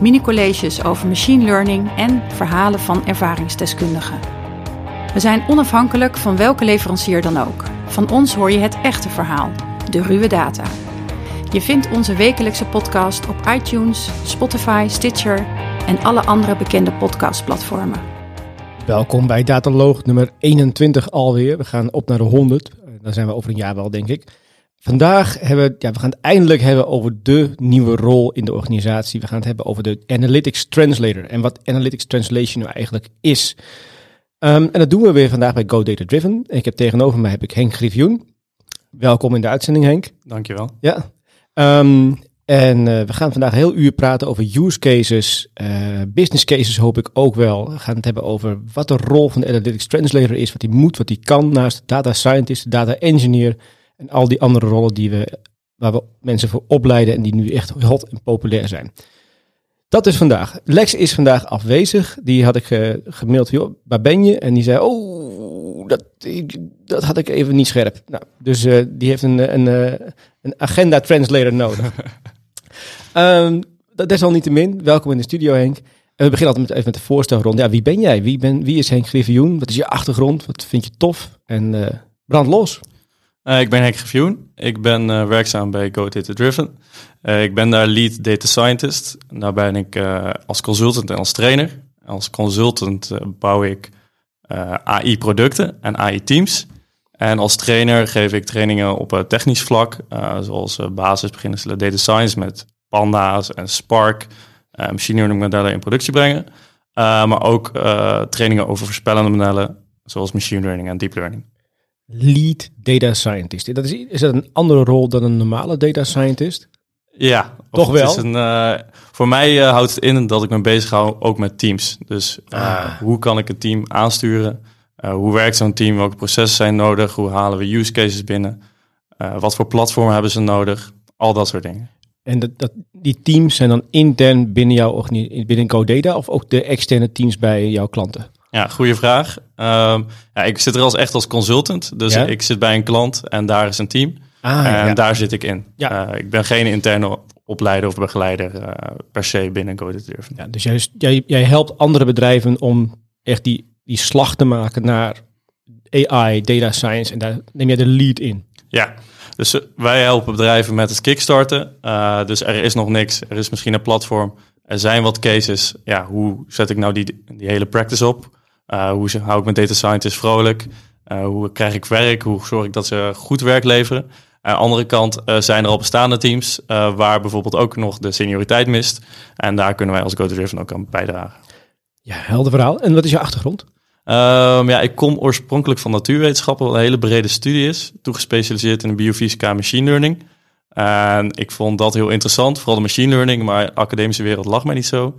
mini-colleges over machine learning en verhalen van ervaringsdeskundigen. We zijn onafhankelijk van welke leverancier dan ook. Van ons hoor je het echte verhaal, de ruwe data. Je vindt onze wekelijkse podcast op iTunes, Spotify, Stitcher en alle andere bekende podcastplatformen. Welkom bij Dataloog nummer 21 alweer. We gaan op naar de 100. Dan zijn we over een jaar wel, denk ik. Vandaag hebben we, ja, we gaan het eindelijk hebben over de nieuwe rol in de organisatie. We gaan het hebben over de Analytics Translator en wat Analytics Translation nou eigenlijk is. Um, en dat doen we weer vandaag bij Go Data Driven. Ik heb tegenover mij heb ik Henk Griffioen. Welkom in de uitzending, Henk. Dankjewel. Ja. Um, en uh, we gaan vandaag een heel uur praten over use cases, uh, business cases hoop ik ook wel. We gaan het hebben over wat de rol van de Analytics Translator is, wat hij moet, wat hij kan naast data scientist, data engineer en al die andere rollen die we, waar we mensen voor opleiden en die nu echt hot en populair zijn. Dat is vandaag. Lex is vandaag afwezig. Die had ik uh, gemaild, joh, waar ben je? En die zei, oh, dat, ik, dat had ik even niet scherp. Nou, dus uh, die heeft een, een, een agenda translator nodig. um, dat desalniettemin, welkom in de studio Henk. En we beginnen altijd met, even met de voorstelronde. Ja, wie ben jij? Wie, ben, wie is Henk Griffioen? Wat is je achtergrond? Wat vind je tof? En uh, brand los. Uh, ik ben Henk Griffioen. Ik ben uh, werkzaam bij Go Data Driven. Uh, ik ben daar lead data scientist. Daar ben ik als consultant en als trainer. Als consultant bouw ik AI-producten en AI-teams. En als trainer geef ik trainingen op technisch vlak, zoals basis beginnende data science met panda's en Spark, machine learning modellen in productie brengen. maar ook trainingen over voorspellende modellen, zoals machine learning en deep learning lead data scientist. Dat is, is dat een andere rol dan een normale data scientist? Ja, toch wel. Is een, uh, voor mij uh, houdt het in dat ik me bezig hou ook met teams. Dus uh, ah. hoe kan ik een team aansturen? hoe werkt zo'n team? Welke processen zijn nodig? Hoe halen we use cases binnen? wat voor platformen hebben ze nodig? Al dat soort dingen. En dat, dat, die teams zijn dan intern binnen jouw binnen GoData of ook de externe teams bij jouw klanten? Ja, goede vraag. Um, ja, ik zit er als echt als consultant. Dus ja? ik zit bij een klant en daar is een team. Ah, en ja. daar zit ik in. Ja. Uh, ik ben geen interne opleider of begeleider uh, per se binnen GoDaddy. Ja, dus jij, jij, jij helpt andere bedrijven om echt die, die slag te maken naar AI, data science. En daar neem jij de lead in. Ja, dus uh, wij helpen bedrijven met het kickstarten. dus er is nog niks. Er is misschien een platform. Er zijn wat cases. Ja, hoe zet ik nou die, die hele practice op? Uh, hoe hou ik mijn data scientist vrolijk? Uh, hoe krijg ik werk? Hoe zorg ik dat ze goed werk leveren? Aan de andere kant uh, zijn er al bestaande teams waar bijvoorbeeld ook nog de senioriteit mist. En daar kunnen wij als GoToDriven ook aan bijdragen. Ja, helder verhaal. En wat is je achtergrond? Um, ja, ik kom oorspronkelijk van natuurwetenschappen, wat een hele brede studie is. Toegespecialiseerd in de biofysica en machine learning. En ik vond dat heel interessant, vooral de machine learning, maar de academische wereld lag mij niet zo.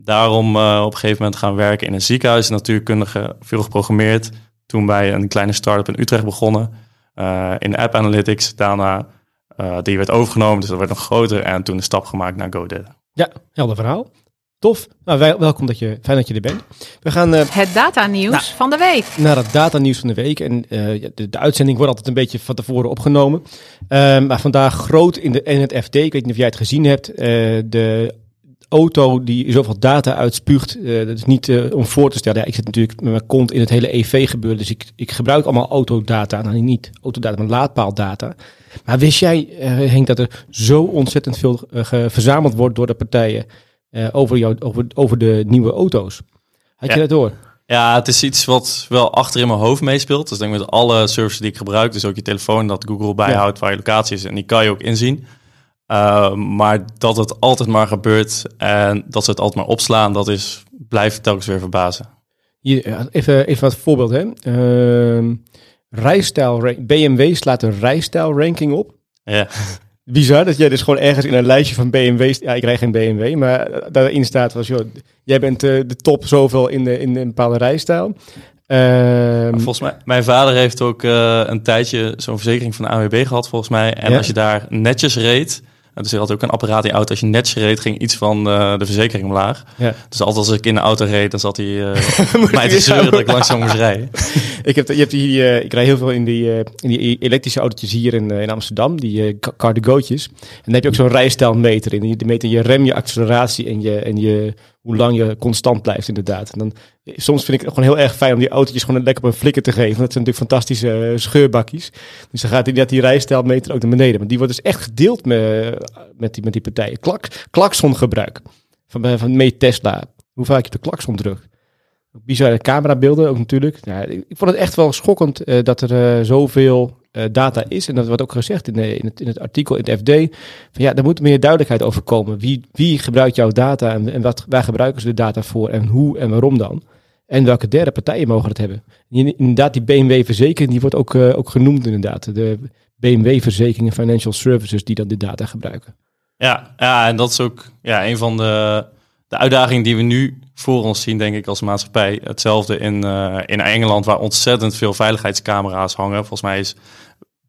Daarom uh, op een gegeven moment gaan werken in een ziekenhuis, natuurkundige, veel geprogrammeerd. Toen bij een kleine start-up in Utrecht begonnen, uh, in app analytics. Daarna, uh, die werd overgenomen, dus dat werd nog groter. En toen een stap gemaakt naar GoDaddy. Ja, helder verhaal. Tof. Nou, wij, welkom dat je, fijn dat je er bent. We gaan... Uh, het datanieuws nou, van de week. Naar het datanieuws van de week. En uh, de, de, uitzending wordt altijd een beetje van tevoren opgenomen. Uh, maar vandaag groot in, de, in het FD, ik weet niet of jij het gezien hebt, de auto die zoveel data uitspuugt. Uh, dat is niet uh, om voor te stellen. Ja, ik zit natuurlijk met mijn kont in het hele EV gebeuren. Dus ik, ik gebruik allemaal autodata. Nou, niet autodata, maar laadpaaldata. Maar wist jij, uh, Henk, dat er zo ontzettend veel verzameld wordt door de partijen over, jou, over, over de nieuwe auto's? Had ja. je dat door? Ja, het is iets wat wel achter in mijn hoofd meespeelt. Dus denk met alle services die ik gebruik, dus ook je telefoon, dat Google bijhoudt ja. waar je locatie is. En die kan je ook inzien. Uh, maar dat het altijd maar gebeurt en dat ze het altijd maar opslaan, dat is, blijft telkens weer verbazen. Hier, even, even wat voorbeeld. Hè. Uh, rijstijl, BMW slaat een rijstijl ranking op. Ja. Bizar dat jij dus gewoon ergens in een lijstje van BMW's... Ja, ik krijg geen BMW, maar daarin staat was... Joh, jij bent uh, de top zoveel in, de, in een bepaalde rijstijl. Uh, volgens mij, mijn vader heeft ook uh, een tijdje zo'n verzekering van de AWB gehad, volgens mij. En ja? als je daar netjes reed, dus er had ook een apparaat in je auto. Als je netjes reed, ging iets van uh, de verzekering omlaag. Ja. Dus altijd als ik in de auto reed, dan zat hij uh, mij te zeuren dat ik langzaam moest rijden. ik, heb, je hebt hier, uh, ik rij heel veel in die, in die elektrische autootjes hier in, in Amsterdam, die cardigootjes. En dan heb je ook zo'n rijstijlmeter in. Die meet je rem, je acceleratie en je, en je hoe lang je constant blijft inderdaad. En dan, soms vind ik het gewoon heel erg fijn om die autootjes gewoon lekker op een flikker te geven. Dat zijn natuurlijk fantastische uh, scheurbakjes. Dus dan gaat net die rijstijlmeter ook naar beneden. Maar die wordt dus echt gedeeld met, met, die, met die partijen. Klak, klaksongebruik van, eh, van mee Tesla. Hoe vaak je de klakson drukt. Bizarre camerabeelden ook natuurlijk. Ik, vond het echt wel schokkend dat er zoveel uh, data is. En dat wordt ook gezegd in, in, het, in het artikel in het FD. Van ja, daar moet meer duidelijkheid over komen. Wie, wie gebruikt jouw data en, en wat, waar gebruiken ze de data voor en hoe en waarom dan? En welke derde partijen mogen het hebben? Inderdaad, die BMW-verzekering, die wordt ook, ook genoemd inderdaad. De BMW-verzekeringen Financial Services die dan de data gebruiken. Ja, ja, en dat is ook ja, een van de, de uitdagingen die we nu voor ons zien, denk ik, als maatschappij. Hetzelfde in, uh, in Engeland, waar ontzettend veel veiligheidscamera's hangen. Volgens mij is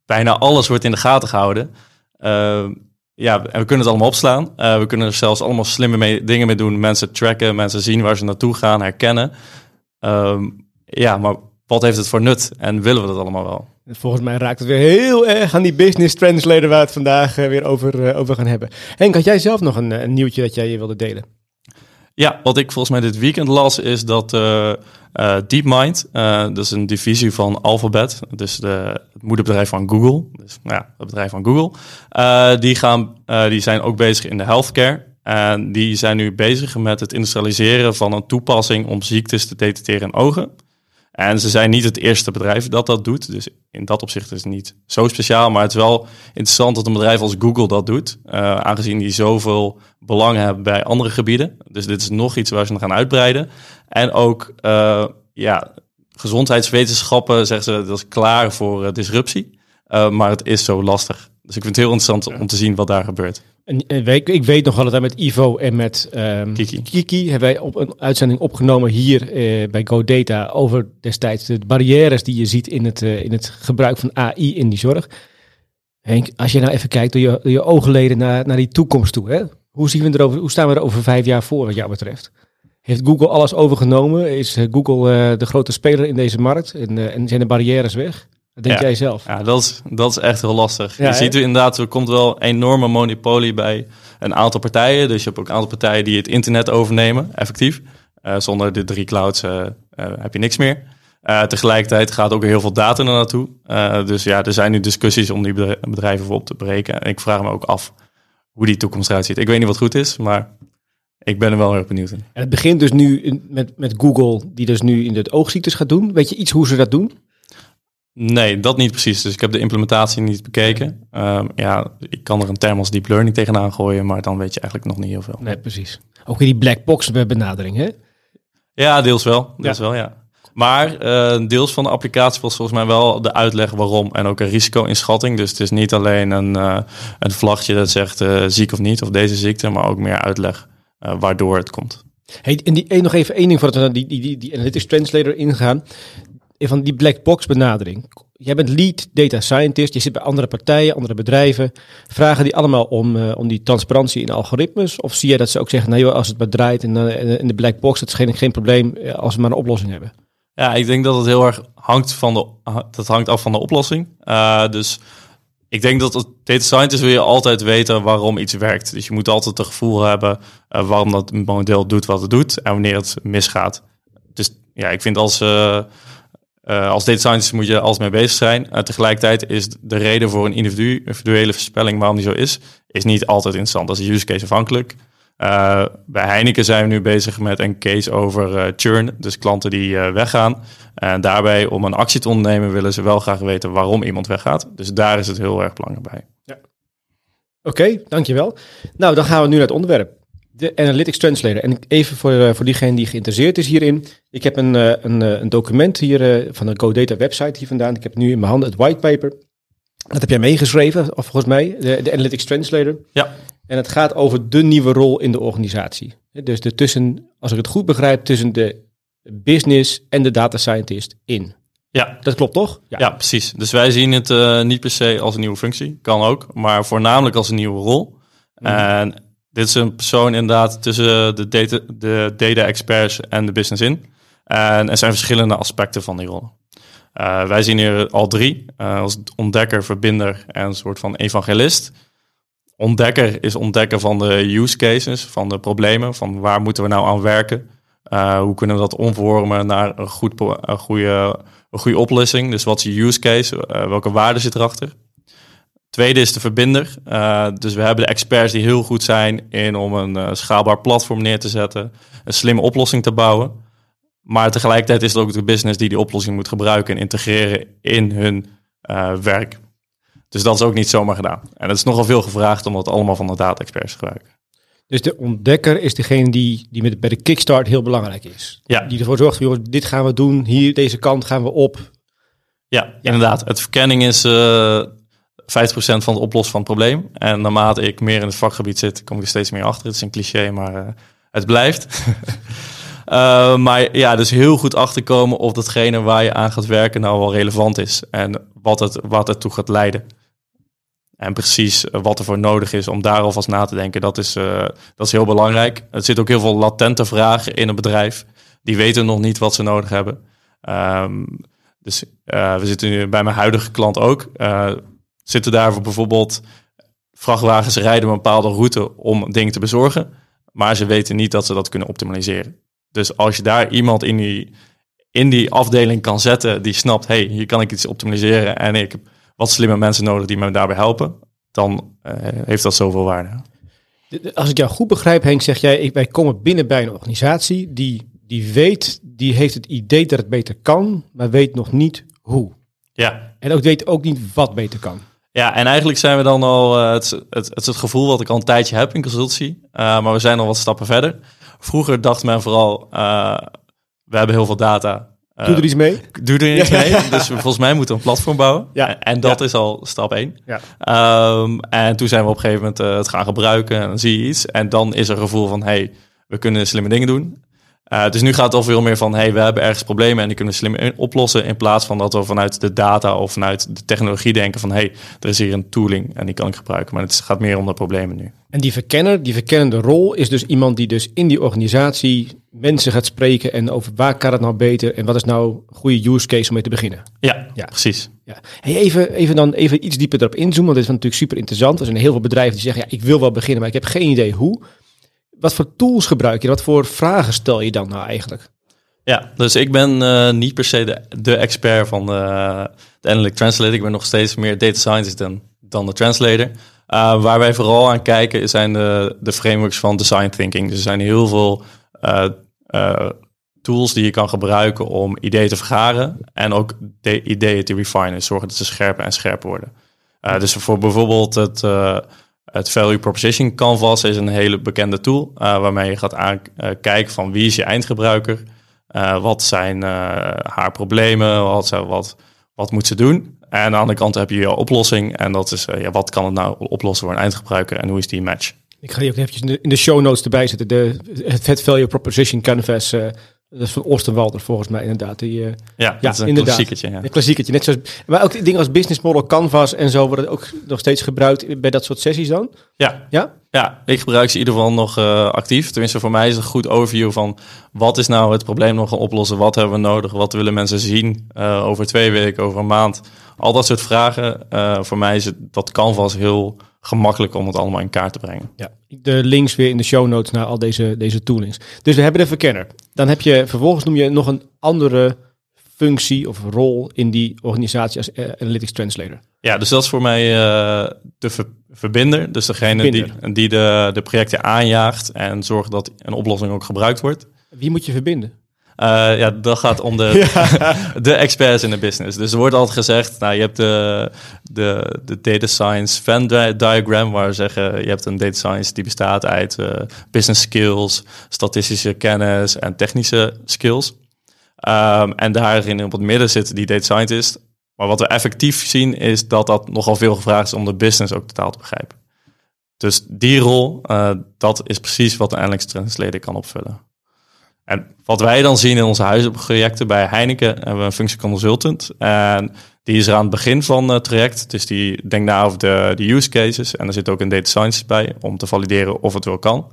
bijna alles wordt in de gaten gehouden. Uh, ja, en we kunnen het allemaal opslaan. Uh, we kunnen er zelfs allemaal slimme dingen mee doen. Mensen tracken, mensen zien waar ze naartoe gaan, herkennen. ja, maar wat heeft het voor nut? En willen we dat allemaal wel? Volgens mij raakt het weer heel erg aan die business translator waar we het vandaag weer over, over gaan hebben. Henk, had jij zelf nog een, een nieuwtje dat jij wilde delen? Ja, wat ik volgens mij dit weekend las is dat uh, uh, DeepMind, uh, dat is een divisie van Alphabet, dus de, het moederbedrijf van Google, dus nou ja, het bedrijf van Google, die, gaan, die zijn ook bezig in de healthcare. En die zijn nu bezig met het industrialiseren van een toepassing om ziektes te detecteren in ogen. En ze zijn niet het eerste bedrijf dat dat doet. Dus in dat opzicht is het niet zo speciaal. Maar het is wel interessant dat een bedrijf als Google dat doet. Uh, aangezien die zoveel belang hebben bij andere gebieden. Dus dit is nog iets waar ze gaan uitbreiden. En ook uh, ja, gezondheidswetenschappen zeggen ze dat is klaar voor uh, disruptie. maar het is zo lastig. Dus ik vind het heel interessant om te zien wat daar gebeurt. En, en weet, ik weet nog wel dat wij met Ivo en met um, Kiki. Kiki hebben wij op een uitzending opgenomen hier uh, bij GoData over destijds de barrières die je ziet in het, uh, in het gebruik van AI in die zorg. Henk, als je nou even kijkt door je, door je oogleden naar, naar die toekomst toe, hè? Hoe, zien we erover, hoe staan we er over vijf jaar voor wat jou betreft? Heeft Google alles overgenomen? Is eh, Google uh, de grote speler in deze markt? En, en zijn de barrières weg? Denk ja. jij zelf? Ja, dat is, dat is echt heel lastig. Ja, je ziet er inderdaad, er komt wel een enorme monopolie bij een aantal partijen. Dus je hebt ook een aantal partijen die het internet overnemen, effectief. Uh, zonder de drie clouds uh, uh, heb je niks meer. tegelijkertijd gaat ook heel veel data er naartoe. dus ja, er zijn nu discussies om die bedrijven voor op te breken. En ik vraag me ook af hoe die toekomst eruit ziet. Ik weet niet wat goed is, maar ik ben er wel heel benieuwd in. En het begint dus nu in, met, met Google, die dus nu in de oogziektes gaat doen. Weet je iets hoe ze dat doen? Nee, dat niet precies. Dus ik heb de implementatie niet bekeken. Um, ja, ik kan er een term als deep learning tegenaan gooien, maar dan weet je eigenlijk nog niet heel veel. Nee, precies. Ook in die black box benadering, hè? Ja, deels wel. Deels ja. wel, ja. Maar uh, deels van de applicatie was volgens mij wel de uitleg waarom en ook een risico-inschatting. Dus het is niet alleen een, uh, een vlagje dat zegt uh, ziek of niet of deze ziekte, maar ook meer uitleg waardoor het komt. Hey, en die, nog even één ding voordat we naar die, die, die, die Analytics Translator ingaan van die black box benadering. Jij bent lead data scientist, je zit bij andere partijen, andere bedrijven. Vragen die allemaal om, uh, om die transparantie in algoritmes? Of zie je dat ze ook zeggen, nou als het maar draait in de, in de black box, dat is geen, geen probleem eh, als we maar een oplossing hebben? Ja, ik denk dat het heel erg hangt, van de, dat hangt af van de oplossing. Dus ik denk dat als data scientist wil je altijd weten waarom iets werkt. Dus je moet altijd het gevoel hebben waarom dat model doet wat het doet en wanneer het misgaat. Dus ja, ik vind als... uh, als data scientist moet je alles mee bezig zijn. Uh, tegelijkertijd is de reden voor een individu, individuele voorspelling waarom die zo is, is niet altijd interessant. Dat is use case afhankelijk. Uh, bij Heineken zijn we nu bezig met een case over churn, dus klanten die weggaan. En daarbij, om een actie te ondernemen, willen ze wel graag weten waarom iemand weggaat. Dus daar is het heel erg belangrijk bij. Ja. Oké, dankjewel. Nou, dan gaan we nu naar het onderwerp. De Analytics Translator. En even voor, uh, voor diegene die geïnteresseerd is hierin. Ik heb een, uh, een, uh, een document hier van de GoData website hier vandaan. Ik heb nu in mijn handen het whitepaper. Dat heb jij meegeschreven, of volgens mij, de, de Analytics Translator. Ja. En het gaat over de nieuwe rol in de organisatie. Dus de tussen, als ik het goed begrijp, tussen de business en de data scientist in. Ja, Dat klopt toch? ja. precies. Dus wij zien het eh, niet per se als een nieuwe functie, kan ook, maar voornamelijk als een nieuwe rol. En dit is een persoon inderdaad tussen de data, de data experts en de business in. En er zijn verschillende aspecten van die rol. Eh, wij zien hier al drie, eh, als ontdekker, verbinder en een soort van evangelist. Ontdekker is ontdekken van de use cases, van de problemen, van waar moeten we nou aan werken. Eh, hoe kunnen we dat omvormen naar een, goed, een, goede, een goede oplossing? Dus wat is je use case? Welke waarde zit erachter? Tweede is de verbinder. Eh, dus we hebben de experts die heel goed zijn in om een eh, schaalbaar platform neer te zetten, een slimme oplossing te bouwen. Maar tegelijkertijd is het ook de business die die oplossing moet gebruiken en integreren in hun eh, werk. Dus dat is ook niet zomaar gedaan. En het is nogal veel gevraagd om dat allemaal van de data-experts te gebruiken. Dus de ontdekker is degene die, die met, bij de kickstart heel belangrijk is. Ja. Die ervoor zorgt, jongens, dit gaan we doen, hier, deze kant gaan we op. Ja, inderdaad. Het verkenning is 50% van het oplossen van het probleem. En naarmate ik meer in het vakgebied zit, kom ik er steeds meer achter. Het is een cliché, maar eh, het blijft. Eh, maar ja, dus heel goed achterkomen of datgene waar je aan gaat werken nou wel relevant is. En wat het, wat het toe gaat leiden. En precies eh, wat er voor nodig is om daar alvast na te denken, dat is, dat is heel belangrijk. Er zitten ook heel veel latente vragen in een bedrijf. Die weten nog niet wat ze nodig hebben. Ehm, dus we zitten nu bij mijn huidige klant ook. Zitten daar voor bijvoorbeeld vrachtwagens rijden een bepaalde route om dingen te bezorgen. Maar ze weten niet dat ze dat kunnen optimaliseren. Dus als je daar iemand in die, in die afdeling kan zetten die snapt, hey, hier kan ik iets optimaliseren en ik heb wat slimme mensen nodig die me daarbij helpen, dan eh, heeft dat zoveel waarde. De- de- Als ik jou goed begrijp, Henk, zeg jij, wij komen binnen bij een organisatie die, die weet, die heeft het idee dat het beter kan, maar weet nog niet hoe. Ja, En ook weet ook niet wat beter kan. Ja, en eigenlijk zijn we dan al, eh, het, het, het het gevoel wat ik al een tijdje heb in consultie, eh, maar we zijn al wat stappen verder. Vroeger dacht men vooral, eh, we hebben heel veel data. Doe er iets mee. doe er niks mee. Dus volgens mij moeten we een platform bouwen. Ja. En, dat is al stap één. Ja. Ehm, en toen zijn we op een gegeven moment het gaan gebruiken en dan zie je iets. En dan is er een gevoel van, hey, we kunnen slimme dingen doen. Eh, dus nu gaat het al veel meer van, hey, we hebben ergens problemen en die kunnen we slim oplossen. In plaats van dat we vanuit de data of vanuit de technologie denken van, hey, er is hier een tooling en die kan ik gebruiken. Maar het gaat meer om de problemen nu. En die verkenner, die verkennende rol, is dus iemand die dus in die organisatie mensen gaat spreken en over waar kan het nou beter en wat is nou een goede use case om mee te beginnen. Ja, Ja. precies. Ja. Hey, even, even dan even iets dieper erop inzoomen, want dit is natuurlijk super interessant. Er zijn heel veel bedrijven die zeggen, ja, ik wil wel beginnen, maar ik heb geen idee hoe. Wat voor tools gebruik je? Wat voor vragen stel je dan nou eigenlijk? Ja, dus ik ben eh, niet per se de, de expert van de, de Analytic Translator. Ik ben nog steeds meer data scientist dan, dan de translator. Uh, waar wij vooral aan kijken zijn de, de frameworks van design thinking. Dus er zijn heel veel uh, tools die je kan gebruiken om ideeën te vergaren en ook de ideeën te refinen. Zorgen dat ze scherper en scherper worden. Dus voor bijvoorbeeld het, het Value Proposition Canvas is een hele bekende tool uh, waarmee je gaat aankijken van wie is je eindgebruiker. Uh, wat zijn haar problemen? Wat, wat, moet ze doen? En aan de andere kant heb je je oplossing. En dat is, ja, wat kan het nou oplossen voor een eindgebruiker en hoe is die match? Ik ga die ook eventjes in de, show notes erbij zetten. De, het Value Proposition Canvas, dat is van Oosterwalder volgens mij inderdaad. Die, ja, ja, dat is een inderdaad. Ja. Een klassiekertje. Net zoals, maar ook dingen als business model canvas en zo worden ook nog steeds gebruikt bij dat soort sessies dan? Ja, ja? ja ik gebruik ze in ieder geval nog uh, actief. Tenminste, voor mij is het een goed overview van wat is nou het probleem nog gaan oplossen? Wat hebben we nodig? Wat willen mensen zien uh, over twee weken, over een maand? Al dat soort vragen. Voor mij is het, dat canvas heel gemakkelijk om het allemaal in kaart te brengen. Ja, de links weer in de show notes naar al deze, deze toolings. Dus we hebben de verkenner. Dan heb je vervolgens noem je nog een andere functie of rol in die organisatie als uh, Analytics Translator. Ja, dus dat is voor mij uh, de ver verbinder. Dus degene verbinder. die, die de, de projecten aanjaagt en zorgt dat een oplossing ook gebruikt wordt. Wie moet je verbinden? Uh, ja, dat gaat om de, ja. de experts in de business. Dus er wordt altijd gezegd, nou, je hebt de, de, de data science Venn diagram, waar we zeggen, je hebt een data science die bestaat uit uh, business skills, statistische kennis en technische skills. Um, en daarin op het midden zit die data scientist, Maar wat we effectief zien is dat dat nogal veel gevraagd is om de business ook totaal te begrijpen. Dus die rol, uh, dat is precies wat de Analytics Translator kan opvullen. En wat wij dan zien in onze huizenprojecten bij Heineken hebben we een functie consultant. En die is er aan het begin van het traject. Dus die denkt na over de, de use cases. En er zit ook een data scientist bij om te valideren of het wel kan.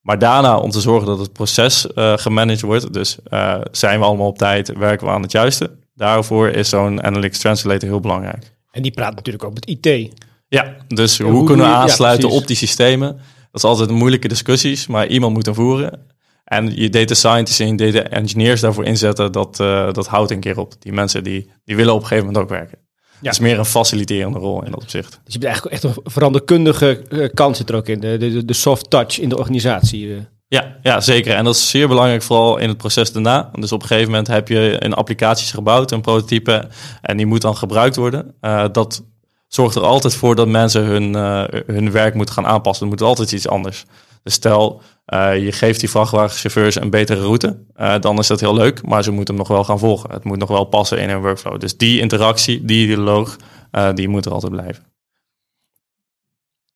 Maar daarna om te zorgen dat het proces uh, gemanaged wordt. Dus uh, zijn we allemaal op tijd, werken we aan het juiste. Daarvoor is zo'n Analytics Translator heel belangrijk. En die praat natuurlijk ook met IT. Ja, dus hoe, kunnen we aansluiten op die systemen? Dat is altijd een moeilijke discussies, maar iemand moet hem voeren. En je data scientists en je data engineers daarvoor inzetten, dat, uh, dat houdt een keer op. Die mensen die, die willen op een gegeven moment ook werken. Ja. Het is meer een faciliterende rol in dat opzicht. Dus je bent eigenlijk echt een veranderkundige uh, kant zit er ook in. De, de, de soft touch in de organisatie. Uh. Ja, ja, zeker. En dat is zeer belangrijk, vooral in het proces daarna. Dus op een gegeven moment heb je een applicaties gebouwd, een prototype, en die moet dan gebruikt worden. Uh, dat zorgt er altijd voor dat mensen hun, uh, hun werk moeten gaan aanpassen. Er moet altijd iets anders. Dus stel, uh, je geeft die vrachtwagenchauffeurs een betere route, uh, dan is dat heel leuk, maar ze moeten hem nog wel gaan volgen. Het moet nog wel passen in hun workflow. Dus die interactie, die dialoog, die moet er altijd blijven.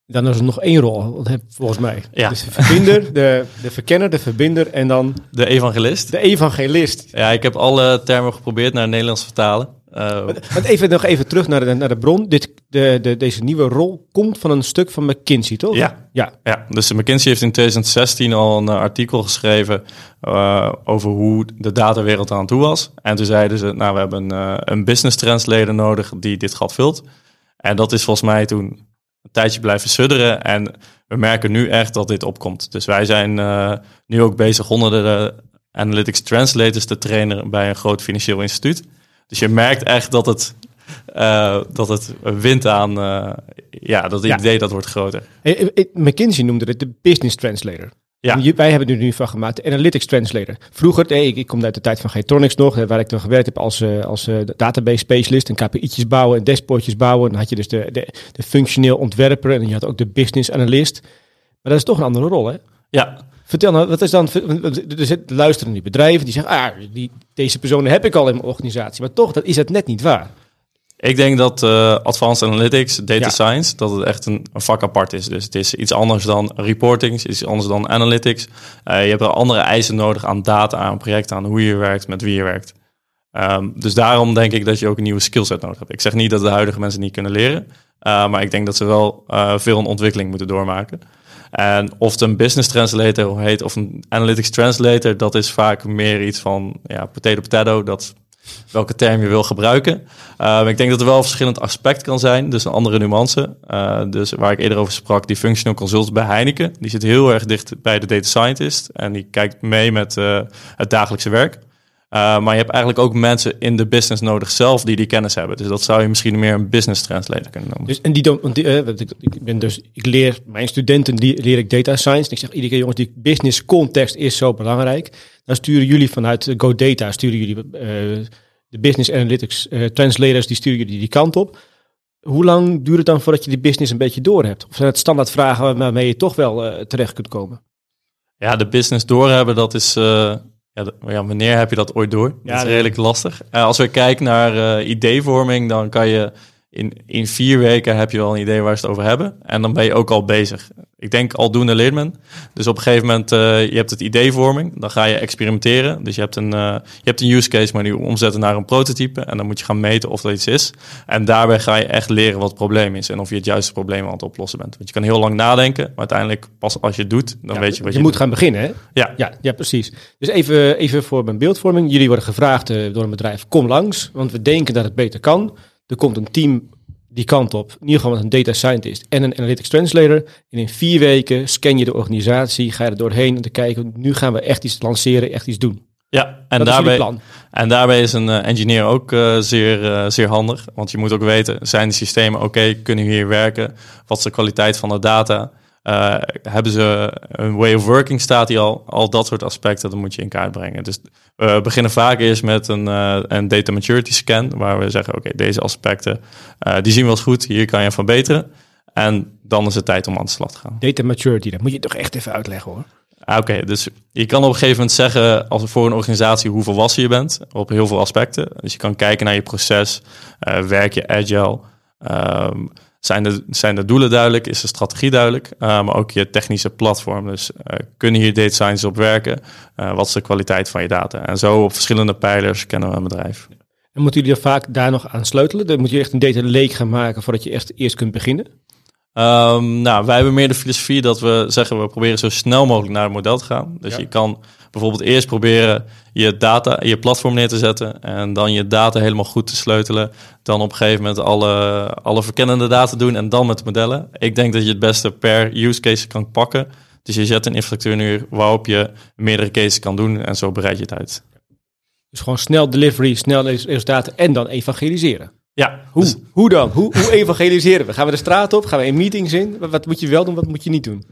Dan is er nog één rol, volgens mij. Ja. Dus de verbinder, de, de verkenner, de verbinder en dan... De evangelist. De evangelist. Ja, ik heb alle termen geprobeerd naar het Nederlands vertalen. Uh, even nog even terug naar de, naar de bron. Dit, de, de, deze nieuwe rol komt van een stuk van McKinsey, toch? Ja, ja. ja. dus McKinsey heeft in 2016 al een artikel geschreven uh, over hoe de datawereld aan toe was. En toen zeiden ze, nou, we hebben een, uh, een business translator nodig die dit gat vult. En dat is volgens mij toen een tijdje blijven sudderen. En we merken nu echt dat dit opkomt. Dus wij zijn nu ook bezig honderden analytics translators te trainen bij een groot financieel instituut. Dus je merkt echt dat het, uh, dat het wint aan, uh, ja, dat het idee dat wordt groter. McKinsey noemde het de business translator. Ja. wij hebben er nu van gemaakt, de Analytics Translator. Vroeger, hey, ik, ik, kom uit de tijd van Getronics nog, waar ik dan gewerkt heb als, als database specialist. En KPI'tjes bouwen en dashboardjes bouwen. En dan had je dus de, de, de functioneel ontwerper en je had ook de business analyst. Maar dat is toch een andere rol, hè? Ja, Vertel nou, wat is dan. Er luisteren die bedrijven die zeggen: ah, die, deze personen heb ik al in mijn organisatie. Maar toch, dat is het net niet waar. Ik denk dat uh, Advanced Analytics, Data Science, dat het echt een, een, vak apart is. Dus het is iets anders dan reporting, iets anders dan analytics. Uh, je hebt er andere eisen nodig aan data, aan projecten, aan hoe je werkt, met wie je werkt. Um, dus daarom denk ik dat je ook een nieuwe skillset nodig hebt. Ik zeg niet dat de huidige mensen niet kunnen leren, uh, maar ik denk dat ze wel veel een ontwikkeling moeten doormaken. En of het een business translator heet of een analytics translator, dat is vaak meer iets van ja, potato potato, dat welke term je wil gebruiken. Uh, ik denk dat er wel een verschillend aspect kan zijn, dus een andere nuance. Uh, dus waar ik eerder over sprak, die functional consult bij Heineken, die zit heel erg dicht bij de data scientist en die kijkt mee met uh, het dagelijkse werk. Uh, maar je hebt eigenlijk ook mensen in de business nodig zelf die die kennis hebben. Dus dat zou je misschien meer een business translator kunnen noemen. Dus, en die dan, want die, uh, ik, ik, ben dus, ik leer mijn studenten die, leer ik data science. En ik zeg iedere keer jongens, die business context is zo belangrijk. Dan sturen jullie vanuit GoData, sturen jullie uh, de business analytics translators, die sturen jullie die kant op. Hoe lang duurt het dan voordat je die business een beetje door hebt? Of zijn het standaard vragen waarmee je toch wel terecht kunt komen? Ja, de business doorhebben, dat is ja, ja, wanneer heb je dat ooit door? Dat is redelijk lastig. Uh, als we kijken naar uh, ideevorming, dan kan je in, in vier weken heb je wel een idee waar ze het over hebben. En dan ben je ook al bezig. Ik denk aldoende leert men. Dus op een gegeven moment, uh, je hebt het ideevorming. Dan ga je experimenteren. Dus je hebt een, uh, je hebt een use case, maar die omzetten naar een prototype. En dan moet je gaan meten of dat iets is. En daarbij ga je echt leren wat het probleem is. En of je het juiste probleem aan het oplossen bent. Want je kan heel lang nadenken. Maar uiteindelijk, pas als je het doet, dan weet je wat je Je moet gaan beginnen, hè? Ja. ja. Ja, precies. Dus even, even voor mijn beeldvorming. Jullie worden gevraagd uh, door een bedrijf, kom langs. Want we denken dat het beter kan. Er komt een team die kant op. In ieder geval met een data scientist en een analytics translator. En in vier weken scan je de organisatie, ga je er doorheen om te kijken, nu gaan we echt iets lanceren, echt iets doen. Ja, en, daarbij, en daarbij is een uh, engineer ook uh, zeer, uh, zeer handig. Want je moet ook weten, zijn de systemen oké, kunnen we hier werken? Wat is de kwaliteit van de data? Uh, hebben ze een way of working staat die al? Al dat soort aspecten, dat moet je in kaart brengen. Dus we beginnen vaak eerst met een, uh, een data maturity scan, waar we zeggen, oké, okay, deze aspecten, die zien we als goed, hier kan je van beteren. En dan is het tijd om aan de slag te gaan. Data maturity, dat moet je toch echt even uitleggen hoor. Ah, Oké, dus je kan op een gegeven moment zeggen als voor een organisatie hoe volwassen je bent op heel veel aspecten. Dus je kan kijken naar je proces, eh, werk je agile, Ehm, zijn, de, zijn de doelen duidelijk, is de strategie duidelijk, uh, maar ook je technische platform. Dus uh, kunnen hier data science op werken? Uh, wat is de kwaliteit van je data? En zo op verschillende pijlers kennen we een bedrijf. En moeten jullie er vaak daar nog aan sleutelen? Dan moet je echt een data lake gaan maken voordat je echt eerst kunt beginnen? Um, nou, wij hebben meer de filosofie dat we zeggen we proberen zo snel mogelijk naar het model te gaan. Dus ja. je kan bijvoorbeeld eerst proberen je data, je platform neer te zetten en dan je data helemaal goed te sleutelen. Dan op een gegeven moment alle, alle verkennende data doen en dan met modellen. Ik denk dat je het beste per use case kan pakken. Dus je zet een infrastructuur neer waarop je meerdere cases kan doen en zo bereid je het uit. Dus gewoon snel delivery, snel resultaten en dan evangeliseren. Ja. Hoe, dus... hoe dan? Hoe, hoe evangeliseren we? Gaan we de straat op? Gaan we in meetings in? Wat moet je wel doen? Wat moet je niet doen?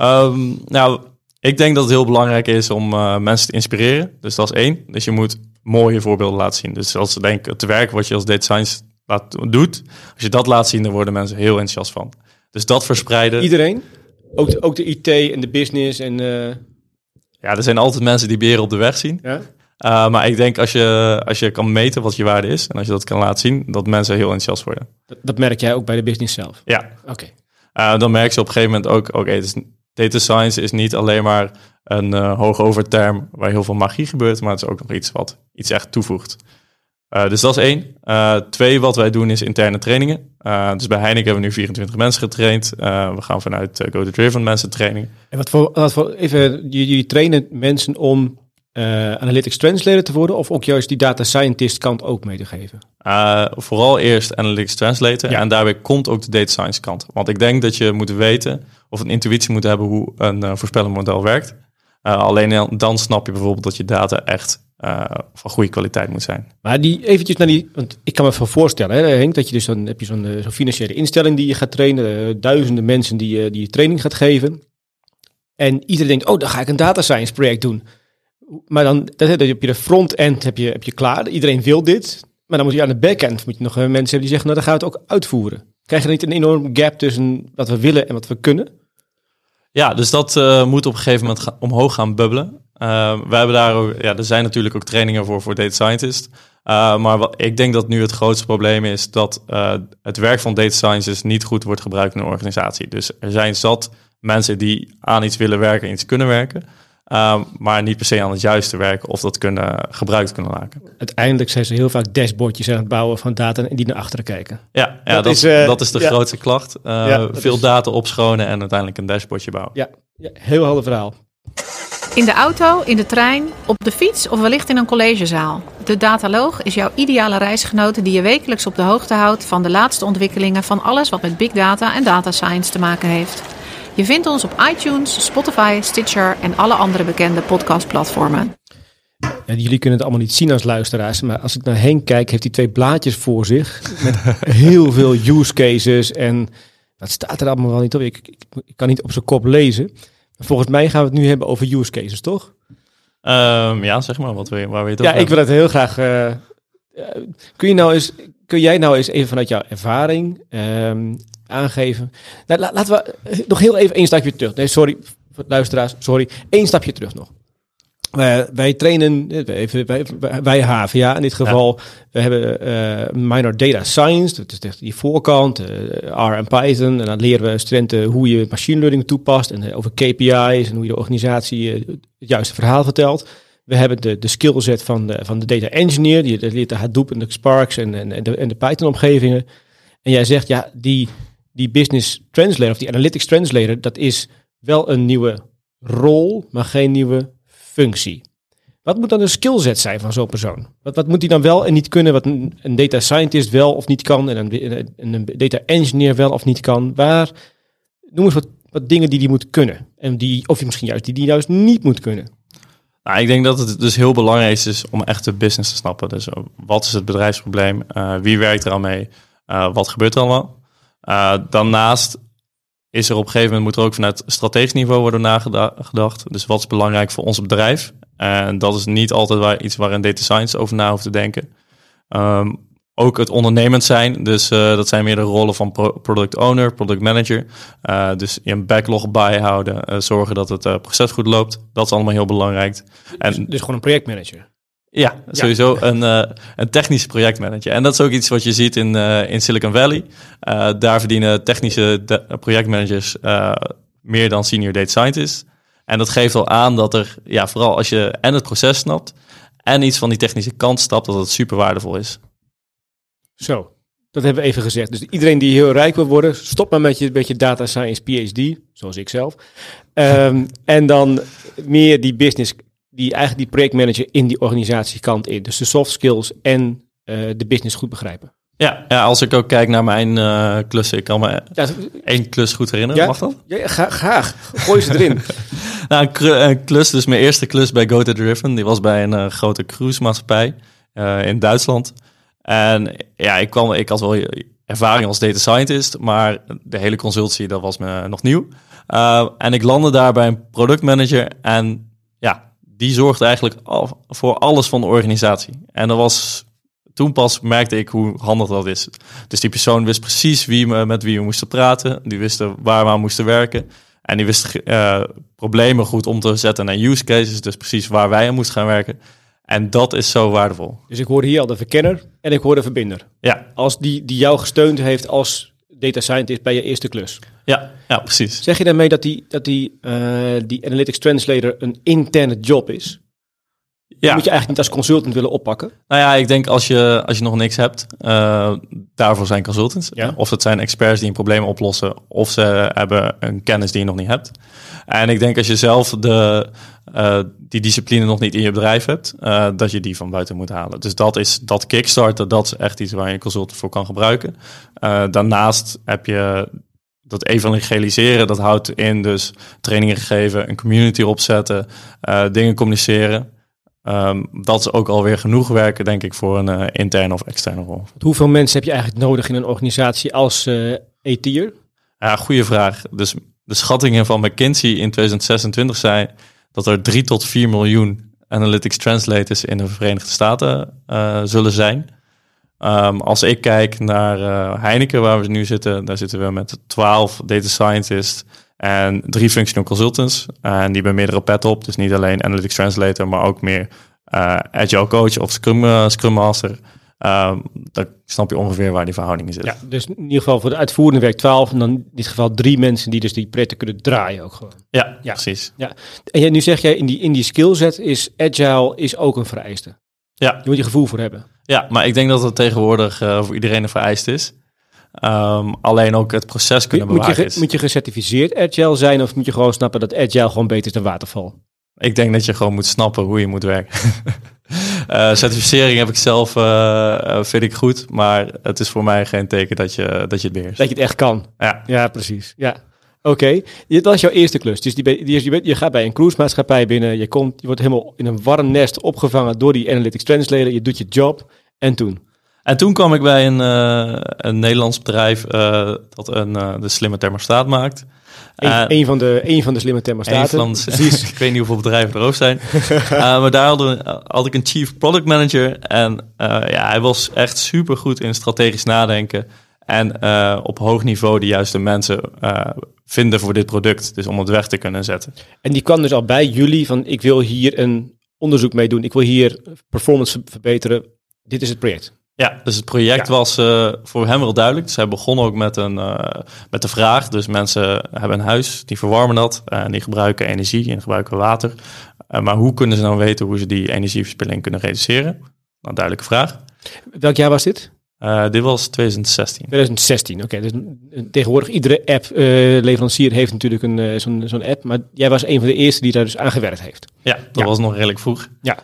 Um, nou, ik denk dat het heel belangrijk is om uh, mensen te inspireren. Dus dat is één. Dus je moet mooie voorbeelden laten zien. Dus als denk het werk wat je als data science laat, doet, als je dat laat zien, dan worden mensen heel enthousiast van. Dus dat verspreiden. Iedereen? Ook de, ook de IT en de business en... Uh... Ja, er zijn altijd mensen die beren op de weg zien. Ja? Uh, maar ik denk als je, als je kan meten wat je waarde is en als je dat kan laten zien, dat mensen heel enthousiast worden. Dat, dat merk jij ook bij de business zelf? Ja. Oké. Okay. Uh, dan merk je op een gegeven moment ook, oké, okay, dus data science is niet alleen maar een uh, hoogoverterm waar heel veel magie gebeurt, maar het is ook nog iets wat iets echt toevoegt. Uh, dus dat is één. Uh, twee, wat wij doen is interne trainingen. dus bij Heineken hebben we nu 24 mensen getraind. we gaan vanuit Go to Driven mensen training. En wat voor, wat voor even, jullie trainen mensen om uh, analytics translator te worden of ook juist die data scientist kant ook mee te geven? Uh, vooral eerst analytics translator ja. en daarbij komt ook de data science kant. Want ik denk dat je moet weten of een intuïtie moet hebben hoe een uh, voorspellend model werkt. alleen dan snap je bijvoorbeeld dat je data echt van goede kwaliteit moet zijn. Maar die eventjes naar die, want ik kan me even voorstellen, hè, Henk, dat je dus dan heb je zo'n zo financiële instelling die je gaat trainen, duizenden mensen die, die je training gaat geven. En iedereen denkt, oh, dan ga ik een data science project doen. Maar dan dat heb je de front-end heb je, heb je klaar. Iedereen wil dit. Maar dan moet je aan de back-end moet je nog mensen hebben die zeggen, nou dan gaan we het ook uitvoeren. Krijg je niet een enorm gap tussen wat we willen en wat we kunnen? Ja, dus dat uh, moet op een gegeven moment omhoog gaan bubbelen. Uh, hebben daar ook, ja, er zijn natuurlijk ook trainingen voor voor data scientists. Maar wat, ik denk dat nu het grootste probleem is dat het werk van data scientists niet goed wordt gebruikt in een organisatie. Dus er zijn zat mensen die aan iets willen werken en iets kunnen werken. Um, maar niet per se aan het juiste werken of dat kunnen, gebruikt kunnen maken. Uiteindelijk zijn ze heel vaak dashboardjes aan het bouwen van data en die naar achteren kijken. Ja, ja dat, dat, is, uh, dat is de ja. grootste klacht. Uh, ja, veel is... data opschonen en uiteindelijk een dashboardje bouwen. Ja, ja heel helder verhaal. In de auto, in de trein, op de fiets of wellicht in een collegezaal. De Dataloog is jouw ideale reisgenote die je wekelijks op de hoogte houdt van de laatste ontwikkelingen van alles wat met big data en data science te maken heeft. Je vindt ons op iTunes, Spotify, Stitcher en alle andere bekende podcastplatformen. Ja, jullie kunnen het allemaal niet zien als luisteraars, maar als ik naar Henk kijk, heeft hij twee blaadjes voor zich met heel veel use cases en dat staat er allemaal wel niet op. Ik, ik, ik kan niet op zijn kop lezen. Volgens mij gaan we het nu hebben over use cases, toch? Um, ja, zeg maar wat we, waar we het over Ja, ik wil het heel graag. Uh, kun je nou eens, kun jij nou eens even vanuit jouw ervaring um, aangeven. Nou, laten we nog heel even één stapje terug. Nee, sorry, luisteraars, sorry. Eén stapje terug nog. Uh, wij trainen, even, wij, wij HVA in dit geval, ja. we hebben uh, minor data science, dat is echt die voorkant, uh, R en Python. En dan leren we studenten hoe je machine learning toepast en over KPI's en hoe je de organisatie het juiste verhaal vertelt. We hebben de, de skillset van de, van de data engineer, die leert de Hadoop en de Sparks en, en, en de, en de Python omgevingen. En jij zegt, ja, die, die business translator of die analytics translator, dat is wel een nieuwe rol, maar geen nieuwe functie. Wat moet dan de skillset zijn van zo'n persoon? Wat, wat moet hij dan wel en niet kunnen, wat een, data scientist wel of niet kan en een, data engineer wel of niet kan? Waar, noem eens wat, dingen die die moet kunnen. En die, of misschien juist die die juist niet moet kunnen. Nou, ik denk dat het dus heel belangrijk is om echt de business te snappen. Dus wat is het bedrijfsprobleem? Uh, wie werkt er al mee? Uh, wat gebeurt er allemaal? Uh, daarnaast is er op een gegeven moment moet er ook vanuit strategisch niveau worden nagedacht. Dus wat is belangrijk voor ons bedrijf? En dat is niet altijd waar, iets waar een data science over na hoeft te denken. Um, ook het ondernemend zijn. Dus uh, dat zijn meer de rollen van pro product owner, product manager. Uh, dus een backlog bijhouden, zorgen dat het proces goed loopt. Dat is allemaal heel belangrijk. En, dus, dus gewoon een projectmanager? Ja, sowieso Een, een technische projectmanager. En dat is ook iets wat je ziet in, in Silicon Valley. daar verdienen technische projectmanagers meer dan senior data scientists. En dat geeft al aan dat er, ja, vooral als je en het proces snapt en iets van die technische kant stapt, dat het super waardevol is. Zo, dat hebben we even gezegd. Dus iedereen die heel rijk wil worden, stop maar met je beetje data science PhD, zoals ik zelf. Um, en dan meer die business, die eigenlijk die projectmanager in die organisatiekant in. Dus de soft skills en uh, de business goed begrijpen. Ja, ja, als ik ook kijk naar mijn uh, klussen, ik kan me ja, één klus goed herinneren. Ja, Mag dat? Ja, graag. Gooi ze erin. nou, een, klus, dus mijn eerste klus bij Go Driven, die was bij een uh, grote cruise maatschappij in Duitsland. En ja, ik, kwam, ik had wel ervaring als data scientist, maar de hele consultie, dat was me nog nieuw. En ik landde daar bij een productmanager en die zorgde eigenlijk al, voor alles van de organisatie. En dat was toen pas merkte ik hoe handig dat is. Dus die persoon wist precies wie me, met wie we moesten praten. Die wisten waar we aan moesten werken. En die wist uh, problemen goed om te zetten naar use cases. Dus precies waar wij aan moesten gaan werken. En dat is zo waardevol. Dus ik hoorde hier al de verkenner en ik hoor de verbinder. Ja. Als die, die jou gesteund heeft als data scientist bij je eerste klus. Ja, ja precies. Zeg je daarmee dat die, dat die, uh, die analytics translator een interne job is? Ja. moet je eigenlijk niet als consultant willen oppakken? Nou ja, ik denk als je, als je nog niks hebt, uh, daarvoor zijn consultants. Ja. Of het zijn experts die een probleem oplossen, of ze hebben een kennis die je nog niet hebt. En ik denk als je zelf de, uh, die discipline nog niet in je bedrijf hebt, uh, dat je die van buiten moet halen. Dus dat is dat Kickstarter, dat is echt iets waar je een consultant voor kan gebruiken. daarnaast heb je dat evangeliseren, dat houdt in dus trainingen geven, een community opzetten, dingen communiceren. Um, dat is ook alweer genoeg werken, denk ik, voor een uh, interne of externe rol. Hoeveel mensen heb je eigenlijk nodig in een organisatie als uh, eh, ET'er? Ja, goede vraag. Dus de schattingen van McKinsey in 2026 zijn dat er 3 tot 4 miljoen analytics translators in de Verenigde Staten uh, zullen zijn. Um, als ik kijk naar Heineken, waar we nu zitten, daar zitten we met 12 data scientists, en drie functional consultants. En die hebben meerdere pet op. Dus niet alleen Analytics Translator, maar ook meer uh, Agile Coach of Scrum, uh, Scrum Master. Um, dan snap je ongeveer waar die verhoudingen zitten. Ja, dus in ieder geval voor de uitvoerende werk 12 en dan in dit geval drie mensen die dus die projecten kunnen draaien ook gewoon. Ja, ja. precies. Ja. En nu zeg jij in die, in die skillset is agile is ook een vereiste. Ja. Je moet je gevoel voor hebben. Ja, maar ik denk dat het tegenwoordig uh, voor iedereen een vereist is. Um, alleen ook het proces kunnen moet je, Moet je gecertificeerd agile zijn of moet je gewoon snappen dat agile gewoon beter is dan waterval? Ik denk dat je gewoon moet snappen hoe je moet werken. uh, certificering heb ik zelf, uh, vind ik goed, maar het is voor mij geen teken dat je, dat je het beheerst. Dat je het echt kan. Ja, ja precies. Ja. Oké, okay. dat is jouw eerste klus. Dus die, die, je, je gaat bij een cruise-maatschappij binnen, je, komt, je wordt helemaal in een warm nest opgevangen door die analytics translator, je doet je job en toen? En toen kwam ik bij een, uh, een Nederlands bedrijf uh, dat een, uh, de slimme thermostaat maakt. Een, een, van de, een van de slimme thermostaten. Van, Precies. ik weet niet hoeveel bedrijven er ook zijn. maar daar hadden, had ik een chief product manager. En ja, hij was echt super goed in strategisch nadenken. En op hoog niveau de juiste mensen vinden voor dit product. Dus om het weg te kunnen zetten. En die kwam dus al bij jullie van ik wil hier een onderzoek mee doen. Ik wil hier performance verbeteren. Dit is het project. Ja, dus het project was uh, voor hem wel duidelijk. Dus hij begon ook met, een, uh, met de vraag. Dus mensen hebben een huis, die verwarmen dat. Uh, en die gebruiken energie en gebruiken water. maar hoe kunnen ze nou weten hoe ze die energieverspilling kunnen reduceren? Een duidelijke vraag. Welk jaar was dit? Uh, dit was 2016. 2016, oké. Okay. Dus tegenwoordig iedere app-leverancier uh, heeft natuurlijk een uh, zo'n zo'n app, maar jij was een van de eerste die daar dus aan gewerkt heeft. Ja, dat ja. was nog redelijk vroeg. Ja.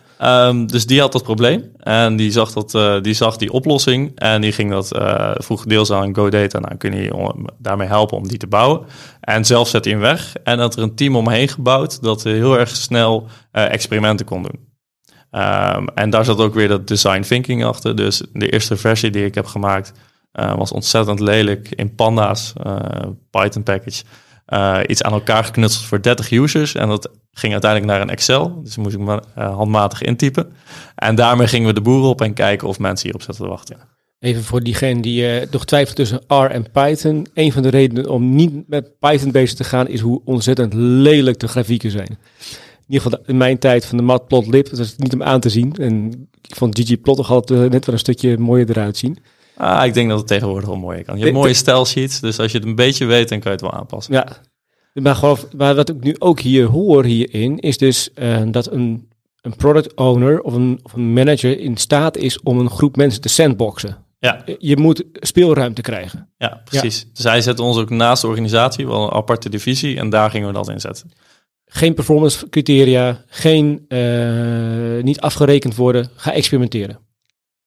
Um, dus die had dat probleem en die zag, dat, die, zag die oplossing en die ging dat vroeg deels aan GoData. Nou, kun je daarmee helpen om die te bouwen. En zelf zet hij hem weg en had er een team omheen gebouwd dat heel erg snel experimenten kon doen. Um, en daar zat ook weer dat design thinking achter. Dus de eerste versie die ik heb gemaakt uh, was ontzettend lelijk in panda's, uh, Python package. Uh, iets aan elkaar geknutseld voor 30 users. En dat ging uiteindelijk naar een Excel. Dus moest ik me handmatig intypen. En daarmee gingen we de boeren op en kijken of mensen hierop zaten te wachten. Even voor diegene die nog twijfelt tussen R en Python. Een van de redenen om niet met Python bezig te gaan is hoe ontzettend lelijk de grafieken zijn. In ieder geval in mijn tijd van de matplotlib, dat is niet om aan te zien. En ik vond ggplot toch altijd net wel een stukje mooier eruit zien. Ah, ik denk dat het tegenwoordig wel mooier kan. Je hebt mooie style sheets, dus als je het een beetje weet, dan kan je het wel aanpassen. Ja, maar, gewoon, maar wat ik nu ook hier hoor hierin, is dus uh, dat een, een product owner of een, of een manager in staat is om een groep mensen te sandboxen. Ja. Je moet speelruimte krijgen. Ja, precies. Dus hij zet ons ook naast de organisatie, wel een aparte divisie, en daar gingen we dat inzetten. Geen performance criteria, geen uh, niet afgerekend worden, ga experimenteren.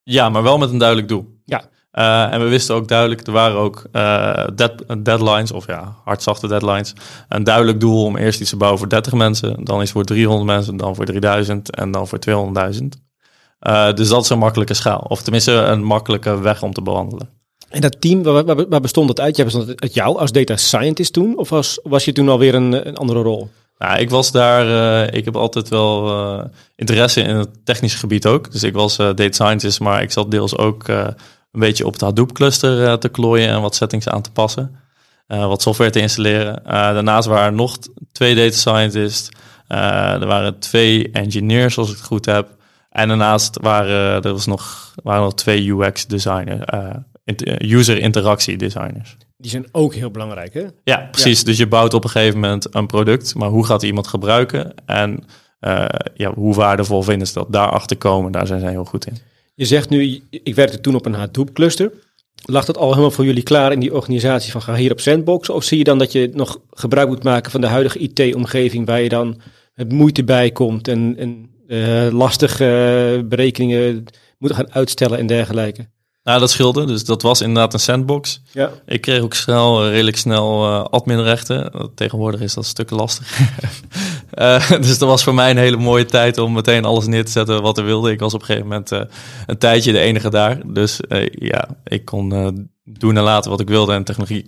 Ja, maar wel met een duidelijk doel. Ja. Uh, en we wisten ook duidelijk, er waren ook uh, dead, deadlines, of ja, hardzachte deadlines. Een duidelijk doel om eerst iets te bouwen voor 30 mensen, dan iets voor 300 mensen, dan voor 3000 en dan voor 200.000. Uh, dus dat is een makkelijke schaal, of tenminste een makkelijke weg om te bewandelen. En dat team, waar, waar, waar bestond het uit? Jij bestond het uit jou als data scientist toen, of was, was je toen alweer een, een andere rol? Nou, ik was daar, uh, ik heb altijd wel uh, interesse in het technische gebied ook. Dus ik was uh, data scientist, maar ik zat deels ook een beetje op het Hadoop cluster te klooien en wat settings aan te passen. wat software te installeren. daarnaast waren nog twee data scientists. er waren twee engineers, als ik het goed heb. En daarnaast waren er was nog, waren nog twee UX designers, user interactie designers. Die zijn ook heel belangrijk, hè? Ja, precies. Dus je bouwt op een gegeven moment een product, maar hoe gaat iemand gebruiken? En uh, ja, hoe waardevol vinden ze dat? Daarachter komen, daar zijn zij heel goed in. Je zegt nu, ik werkte toen op een Hadoop cluster. Lag dat al helemaal voor jullie klaar in die organisatie van ga hier op sandbox? Of zie je dan dat je nog gebruik moet maken van de huidige IT-omgeving waar je dan het moeite bij komt en, en uh, lastige berekeningen moet gaan uitstellen en dergelijke? Nou, dat scheelde. Dus dat was inderdaad een sandbox. Ja. Ik kreeg ook snel, uh, redelijk snel uh, adminrechten. Tegenwoordig is dat een stuk lastig. uh, dus dat was voor mij een hele mooie tijd om meteen alles neer te zetten wat er wilde. Ik was op een gegeven moment een tijdje de enige daar. Dus ja, ik kon doen en laten wat ik wilde en technologie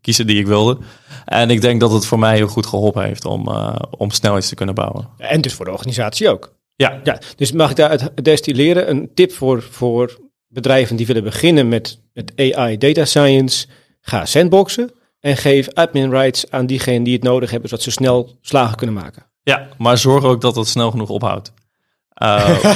kiezen die ik wilde. En ik denk dat het voor mij heel goed geholpen heeft om, om snel iets te kunnen bouwen. En dus voor de organisatie ook. Ja. ja. Dus mag ik daaruit destilleren een tip voor, voor bedrijven die willen beginnen met, met AI data science, ga sandboxen en geef admin rights aan diegenen die het nodig hebben, zodat ze snel slagen kunnen maken. Ja, maar zorg ook dat het snel genoeg ophoudt. Uh,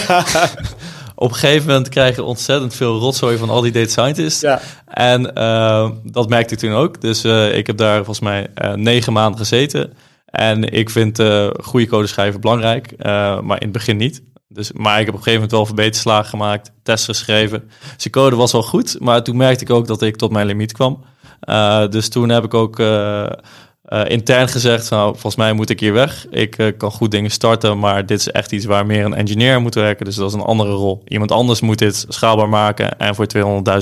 op een gegeven moment krijg je ontzettend veel rotzooi van al die data scientists. Ja. En uh, dat merkte ik toen ook. Dus uh, ik heb daar volgens mij negen maanden gezeten. En ik vind goede code schrijven belangrijk, maar in het begin niet. Dus, maar ik heb op een gegeven moment wel verbeterslagen gemaakt, tests geschreven. Dus de code was wel goed, maar toen merkte ik ook dat ik tot mijn limiet kwam. Uh, dus toen heb ik ook uh, uh, intern gezegd, nou, volgens mij moet ik hier weg. Ik kan goed dingen starten, maar dit is echt iets waar meer een engineer moet werken. Dus dat is een andere rol. Iemand anders moet dit schaalbaar maken en voor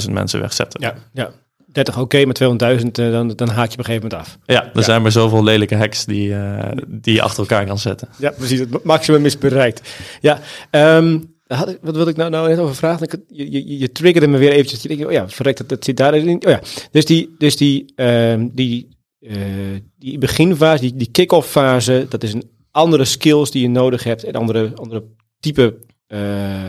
200.000 mensen wegzetten. Ja, ja. 30 oké, okay, met 200.000 dan, dan haak je op een gegeven moment af. Ja, er ja. zijn maar zoveel lelijke hacks die, uh, die je achter elkaar kan zetten. Ja, precies. Het maximum is bereikt. Ja, um, wat wil ik nou, nou net over vragen? Je, je, je triggerde me weer eventjes. Je denkt, oh ja, verrekt, dat, dat zit daarin. Oh ja, dus die, dus die, um, die, uh, die beginfase, die, die kick-off fase, dat is een andere skills die je nodig hebt en andere, andere type uh,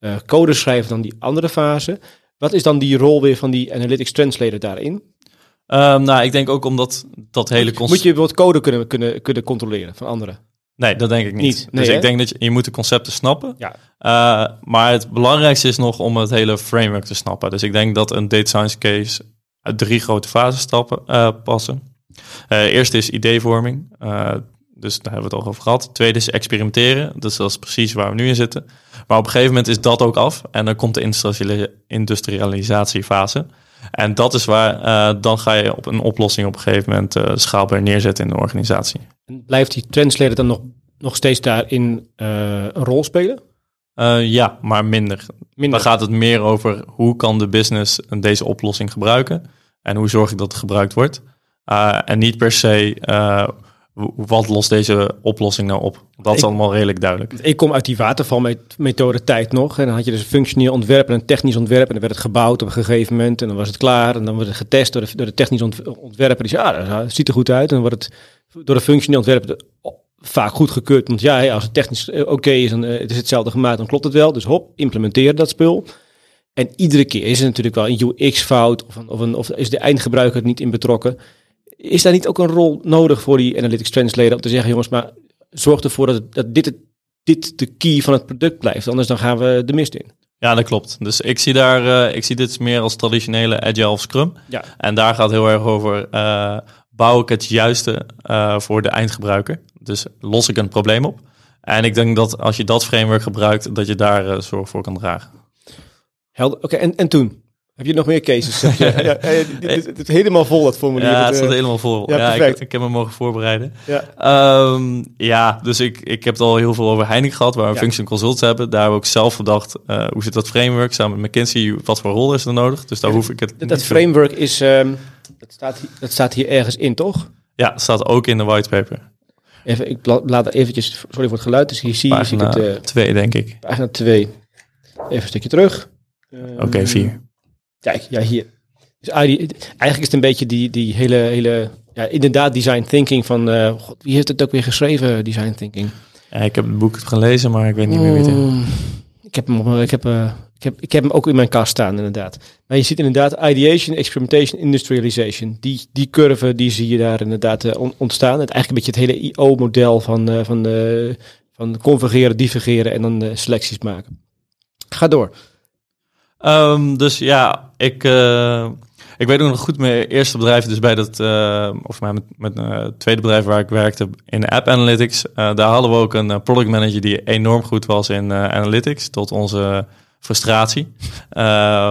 uh, code schrijven dan die andere fase. Wat is dan die rol weer van die analytics translator daarin? Um, nou, ik denk ook omdat dat hele concept... Moet je bijvoorbeeld code kunnen, kunnen, kunnen controleren van anderen? Nee, dat denk ik niet. niet nee, dus hè? ik denk dat je, je moet de concepten snappen. Ja. Uh, maar het belangrijkste is nog om het hele framework te snappen. Dus ik denk dat een data science case uit drie grote fases stappen, uh, passen. Uh, eerst is ideevorming. Dus daar hebben we het al over gehad. Tweede is experimenteren. Dus dat is precies waar we nu in zitten. Maar op een gegeven moment is dat ook af. En dan komt de industrialisatiefase. En dat is waar, uh, dan ga je op een oplossing op een gegeven moment uh, schaalbaar neerzetten in de organisatie. En blijft die translator dan nog, nog steeds daarin uh, een rol spelen? ja, maar minder. minder. Dan gaat het meer over hoe kan de business deze oplossing gebruiken. En hoe zorg ik dat het gebruikt wordt. en niet per se wat lost deze oplossing nou op? Dat is ik, allemaal redelijk duidelijk. Ik kom uit die watervalmethode tijd nog. En dan had je dus een functioneel ontwerp en een technisch ontwerp. En dan werd het gebouwd op een gegeven moment. En dan was het klaar. En dan werd het getest door de, door de technisch ontwerper. Die zei, ah, dat ziet er goed uit. En dan wordt het door de functioneel ontwerper vaak goed gekeurd. Want ja, als het technisch oké okay is en uh, het is hetzelfde gemaakt, dan klopt het wel. Dus hop, implementeer dat spul. En iedere keer is er natuurlijk wel een UX-fout of, een, of, een, of is de eindgebruiker niet in betrokken. Is daar niet ook een rol nodig voor die analytics translator om te zeggen, jongens, maar zorg ervoor dat, dat dit, het, dit de key van het product blijft, anders dan gaan we de mist in. Ja, dat klopt. Dus ik zie daar, uh, ik zie dit meer als traditionele agile of scrum. Ja. En daar gaat heel erg over, uh, bouw ik het juiste uh, voor de eindgebruiker. Dus los ik een probleem op. En ik denk dat als je dat framework gebruikt, dat je daar zorg voor kan dragen. Helder. Oké, en, en toen? Heb je nog meer cases? het, is helemaal vol, dat formulier. Ja, het staat eh, helemaal vol. Ja, ja ik, ik, heb me mogen voorbereiden. Ja, ehm, ja dus ik, ik heb het al heel veel over Heineken gehad, waar we. Function consultants hebben. Daar hebben we ook zelf gedacht eh, hoe zit dat framework samen met McKinsey? Wat voor rol is er nodig? Dus daar hoef ik het Dat, framework is, ehm, dat, staat hier, dat staat hier ergens in, toch? Ja, dat staat ook in de whitepaper. Even, ik laat er eventjes, sorry voor het geluid, dus hier zie, je het... Eh, uh, 2, denk ik. Pagina 2. Even een stukje terug. Oké, ehm, okay, 4. Ja, ja hier. Dus eigenlijk is het een beetje die, die hele, hele ja, inderdaad design thinking van, eh, God, wie heeft het ook weer geschreven, design thinking? Ja, ik heb het boek gelezen, maar ik weet niet meer wie het is. Hmm. Ik heb hem, ik heb, eh, ik, heb, ik heb hem ook in mijn kast staan, inderdaad. Maar je ziet inderdaad ideation, experimentation, industrialization. Die, die curve, die zie je daar inderdaad eh, ontstaan. Het, eigenlijk een beetje het hele IO-model van, van, van convergeren, divergeren en dan selecties maken. Ga door. Ehm, dus ja, ik, uh, ik weet nog goed mijn eerste bedrijf, dus bij dat, uh, of met, met het tweede bedrijf waar ik werkte in app analytics. daar hadden we ook een product manager die enorm goed was in analytics, tot onze frustratie.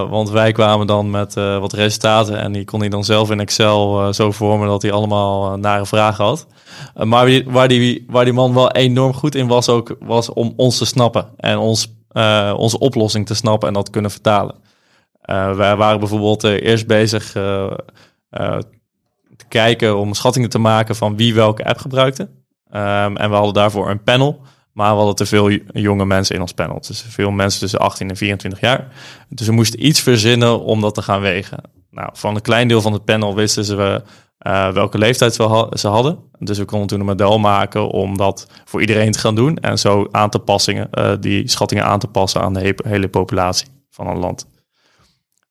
want wij kwamen dan met wat resultaten en die kon hij dan zelf in Excel zo vormen dat hij allemaal nare vragen had. maar waar, die, waar die man wel enorm goed in was, ook was om ons te snappen en ons onze oplossing te snappen en dat kunnen vertalen. Uh, wij waren bijvoorbeeld uh, eerst bezig te kijken om schattingen te maken van wie welke app gebruikte. Um, en we hadden daarvoor een panel. Maar we hadden te veel jonge mensen in ons panel. Dus veel mensen tussen 18 en 24 jaar. Dus we moesten iets verzinnen om dat te gaan wegen. Nou, van een klein deel van het panel wisten ze uh, welke leeftijd ze hadden. Dus we konden toen een model maken om dat voor iedereen te gaan doen. En zo aan te passen, die schattingen aan te passen aan de he hele populatie van een land.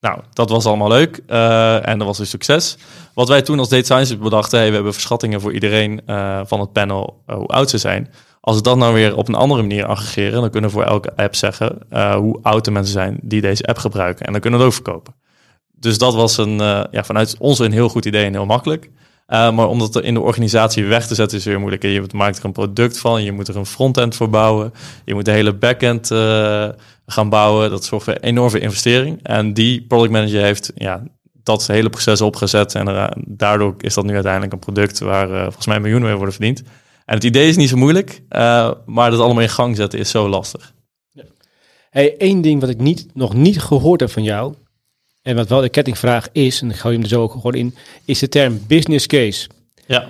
Nou, dat was allemaal leuk uh, en dat was een succes. Wat wij toen als data science bedachten, hey, we hebben verschattingen voor iedereen van het panel hoe oud ze zijn. Als we dat nou weer op een andere manier aggregeren, dan kunnen we voor elke app zeggen hoe oud de mensen zijn die deze app gebruiken. En dan kunnen we het ook verkopen dus dat was een, ja, vanuit ons een heel goed idee en heel makkelijk. Uh, maar om dat in de organisatie weg te zetten is weer moeilijk. Je maakt er een product van, je moet er een frontend voor bouwen. Je moet de hele backend uh, gaan bouwen. Dat zorgt voor enorm veel investering. En die product manager heeft ja, dat hele proces opgezet. En daardoor is dat nu uiteindelijk een product waar volgens mij miljoenen mee worden verdiend. En het idee is niet zo moeilijk, maar dat allemaal in gang zetten is zo lastig. Ja. Hey, één ding wat ik niet, nog niet gehoord heb van jou, en wat wel de kettingvraag is, en ik gooi hem er zo ook gewoon in, is de term business case. Ja.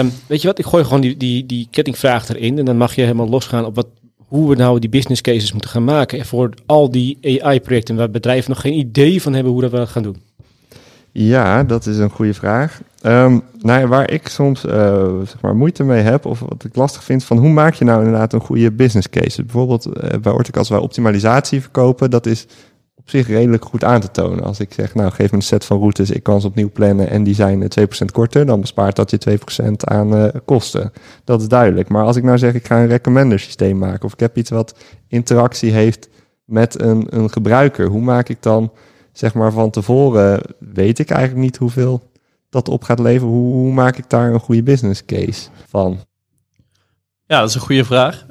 Um, weet je wat, ik gooi gewoon die, die, die kettingvraag erin en dan mag je helemaal losgaan op wat, hoe we nou die business cases moeten gaan maken voor al die AI-projecten waar bedrijven nog geen idee van hebben hoe dat we dat gaan doen. Ja, dat is een goede vraag. Um, nou ja, waar ik soms uh, zeg maar moeite mee heb, of wat ik lastig vind, van hoe maak je nou inderdaad een goede business case? Bijvoorbeeld uh, bij Ortic, als wij optimalisatie verkopen, dat is op zich redelijk goed aan te tonen. Als ik zeg, nou geef me een set van routes, ik kan ze opnieuw plannen en die zijn 2% korter, dan bespaart dat je 2% aan uh, kosten. Dat is duidelijk. Maar als ik nou zeg, ik ga een recommender systeem maken of ik heb iets wat interactie heeft met een, een gebruiker, hoe maak ik dan, zeg maar van tevoren, weet ik eigenlijk niet hoeveel dat op gaat leveren. Hoe, maak ik daar een goede business case van? Ja, dat is een goede vraag.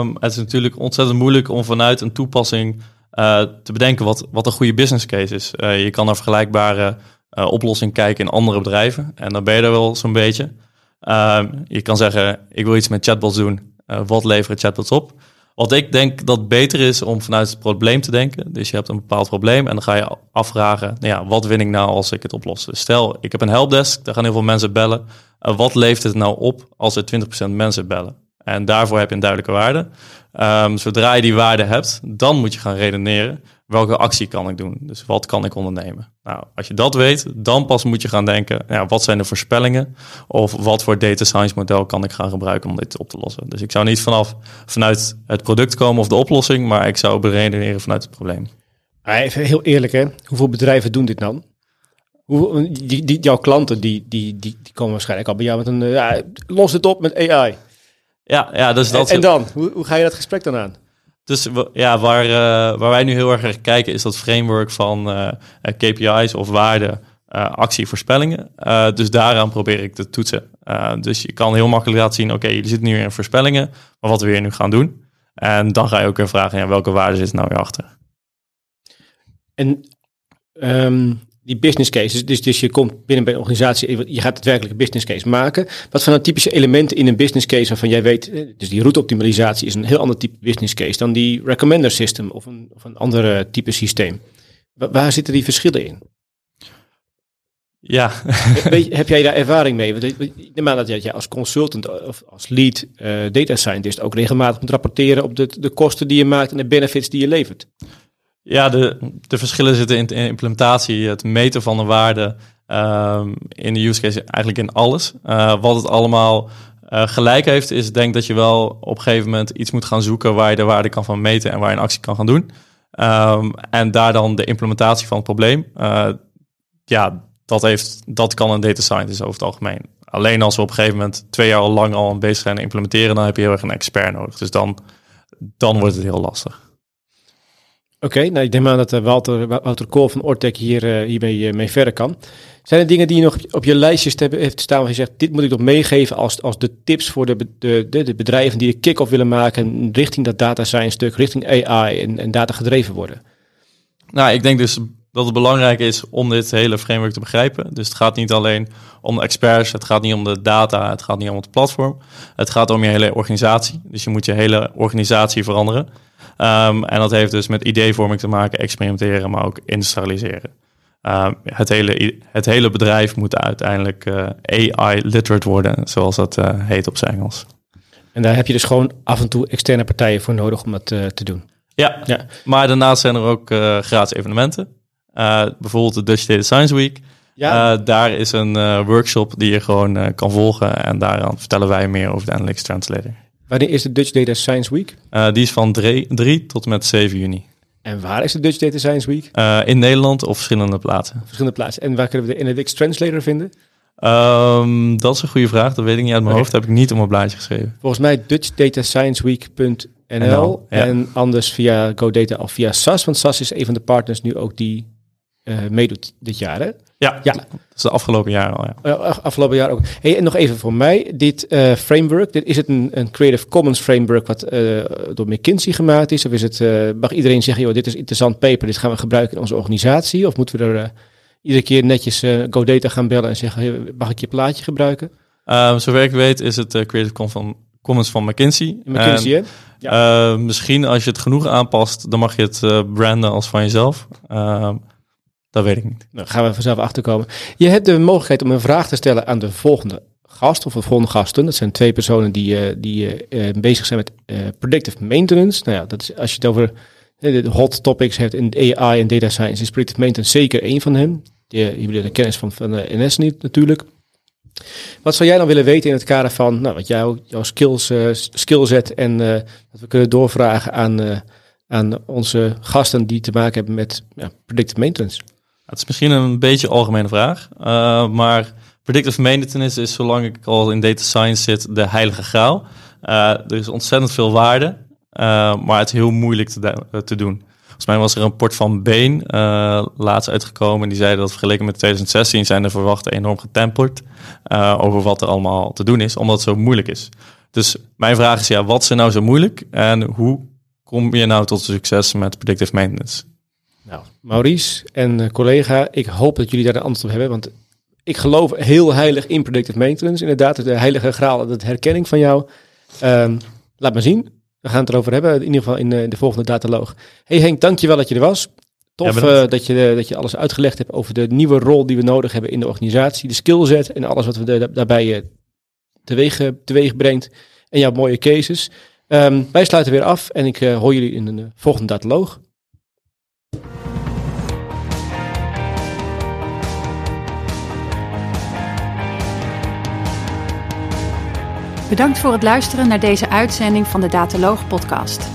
Um, het is natuurlijk ontzettend moeilijk om vanuit een toepassing te bedenken wat, wat een goede business case is. Uh, je kan naar vergelijkbare uh, oplossingen kijken in andere bedrijven. En dan ben je er wel zo'n beetje. Ehm, je kan zeggen, ik wil iets met chatbots doen. wat leveren chatbots op? Wat ik denk dat beter is om vanuit het probleem te denken. Dus je hebt een bepaald probleem en dan ga je afvragen, nou ja, wat win ik nou als ik het oplos? Dus stel, ik heb een helpdesk, daar gaan heel veel mensen bellen. wat levert het nou op als er 20% mensen bellen? En daarvoor heb je een duidelijke waarde. Um, zodra je die waarde hebt, dan moet je gaan redeneren. Welke actie kan ik doen? Dus wat kan ik ondernemen? Nou, als je dat weet, dan pas moet je gaan denken, ja, wat zijn de voorspellingen? Of wat voor data science model kan ik gaan gebruiken om dit op te lossen? Dus ik zou niet vanaf vanuit het product komen of de oplossing, maar ik zou beredeneren vanuit het probleem. Even heel eerlijk, hè? hoeveel bedrijven doen dit dan? Die, jouw klanten die, die, die, komen waarschijnlijk al bij jou met een... eh, los het op met AI. Ja, ja dus dat en, en dan? Hoe, hoe ga je dat gesprek dan aan? Dus ja, waar, eh, waar wij nu heel erg naar kijken is dat framework van eh, eh, KPI's of waarden, eh, actievoorspellingen. Eh, dus daaraan probeer ik te toetsen. Eh, dus je kan heel makkelijk laten zien, oké, jullie zitten nu in voorspellingen, maar wat wil je nu gaan doen? En dan ga je ook weer vragen, ja, welke waarden zitten nou weer achter? En ehm, die business cases, dus, dus je komt binnen bij een organisatie, je gaat het werkelijk een business case maken. Wat zijn dan typische elementen in een business case waarvan jij weet, eh, dus die routeoptimalisatie is een heel ander type business case dan die recommender system of een, of een andere type systeem. Wa- waar zitten die verschillen in? Ja, Weet heb jij daar ervaring mee? Want ik neem aan dat jij als consultant of als lead eh, data scientist ook regelmatig moet rapporteren op de, de kosten die je maakt en de benefits die je levert. Ja, de, de verschillen zitten in de implementatie, het meten van de waarde ehm, in de use case, eigenlijk in alles. Eh, wat het allemaal eh, gelijk heeft, is denk dat je wel op een gegeven moment iets moet gaan zoeken waar je de waarde kan van meten en waar je een actie kan gaan doen. Ehm, en daar dan de implementatie van het probleem. Eh, ja, dat, heeft, dat kan een data scientist over het algemeen. Alleen als we op een gegeven moment twee jaar lang al aan bezig zijn te implementeren, dan heb je heel erg een expert nodig. Dus dan, dan wordt het heel lastig. Oké, nou ik neem aan dat eh, Walter, Wouter Kool van Ortec hier, eh, hiermee eh, mee verder kan. Zijn er dingen die je nog op je- lijstjes heeft staan waar je zegt, dit moet ik nog meegeven als, als de tips voor de, de, de, bedrijven die de kick-off willen maken richting dat data science stuk, richting AI en, en data gedreven worden? Nou, ik denk dus dat het belangrijk is om dit hele framework te begrijpen. Dus het gaat niet alleen om experts, het gaat niet om de data, het gaat niet om het platform. Het gaat om je hele organisatie. Dus je moet je hele organisatie veranderen. Ehm, en dat heeft dus met ideevorming te maken, experimenteren, maar ook industrialiseren. Ehm, het, hele, het hele bedrijf moet uiteindelijk eh, AI-literate worden, zoals dat eh, heet op zijn Engels. En daar heb je dus gewoon af en toe externe partijen voor nodig om dat eh, te doen. Ja, Ja. maar daarnaast zijn er ook gratis evenementen. Bijvoorbeeld de Dutch Data Science Week. Ja, daar is een workshop die je gewoon kan volgen. En daaraan vertellen wij meer over de Analytics Translator. Wanneer is de Dutch Data Science Week? Eh, die is van 3 tot en met 7 juni. En waar is de Dutch Data Science Week? Eh, in Nederland op verschillende plaatsen. Verschillende plaatsen. En waar kunnen we de Analytics Translator vinden? Ehm, dat is een goede vraag. Dat weet ik niet uit mijn hoofd. Dat heb ik niet op mijn blaadje geschreven. Volgens mij dutchdataScienceweek.nl ja. en anders via GoData of via SAS, want SAS is een van de partners nu ook die eh, meedoet dit jaar. Hè? Ja, Ja. dat is de afgelopen jaren al. Ja. Af- afgelopen jaar ook. Hey, en nog even voor mij, dit eh, framework, dit, is het een, een Creative Commons framework wat eh, door McKinsey gemaakt is? Of is het, eh, mag iedereen zeggen, joh, dit is interessant paper, dit gaan we gebruiken in onze organisatie? Of moeten we er iedere keer netjes GoData gaan bellen en zeggen, hey, mag ik je plaatje gebruiken? Ehm, zover ik weet is het Creative Commons van McKinsey. McKinsey, En, misschien als je het genoeg aanpast, dan mag je het branden als van jezelf. Dat weet ik niet. Nou, gaan we vanzelf achterkomen. Je hebt de mogelijkheid om een vraag te stellen aan de volgende gast of de volgende gasten. Dat zijn twee personen die, eh, die eh, eh, bezig zijn met predictive maintenance. Nou ja, dat is, als je het over de hot topics hebt in AI en data science, is predictive maintenance zeker één van hen. Eh, jullie de kennis van, van de NS niet natuurlijk. Wat zou jij dan willen weten in het kader van nou, wat jouw, jouw skills, eh, skillset en dat we kunnen doorvragen aan, aan onze gasten die te maken hebben met ja, predictive maintenance? Het is misschien een beetje een algemene vraag, eh, maar predictive maintenance is, zolang ik al in data science zit, de heilige graal. Eh, er is ontzettend veel waarde, eh, maar het is heel moeilijk te, te doen. Volgens mij was er een rapport van Bain laatst uitgekomen. Die zeiden dat vergeleken met 2016 zijn de verwachten enorm getemperd over wat er allemaal te doen is, omdat het zo moeilijk is. Dus mijn vraag is, ja, wat is er nou zo moeilijk en hoe kom je nou tot succes met predictive maintenance? Nou, Maurice en eh, collega, ik hoop dat jullie daar een antwoord op hebben, want ik geloof heel heilig in predictive maintenance. Inderdaad, de heilige graal, de herkenning van jou. Ehm, laat maar zien. We gaan het erover hebben, in ieder geval in eh, de volgende dataloog. Hey Henk, dankjewel dat je er was. Tof Ja, eh, dat, je, dat je alles uitgelegd hebt over de nieuwe rol die we nodig hebben in de organisatie, de skillset en alles wat we da- daarbij teweeg, teweeg brengt. En jouw mooie cases. Ehm, wij sluiten weer af en ik hoor jullie in een eh, volgende dataloog. Bedankt voor het luisteren naar deze uitzending van de Dataloog podcast.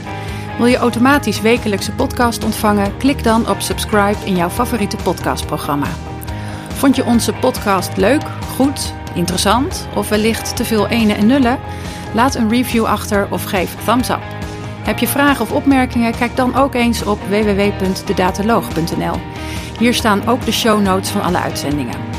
Wil je automatisch wekelijkse podcast ontvangen? Klik dan op subscribe in jouw favoriete podcastprogramma. Vond je onze podcast leuk, goed, interessant of wellicht te veel ene en nullen? Laat een review achter of geef thumbs up. Heb je vragen of opmerkingen? Kijk dan ook eens op www.dedataloog.nl. Hier staan ook de show notes van alle uitzendingen.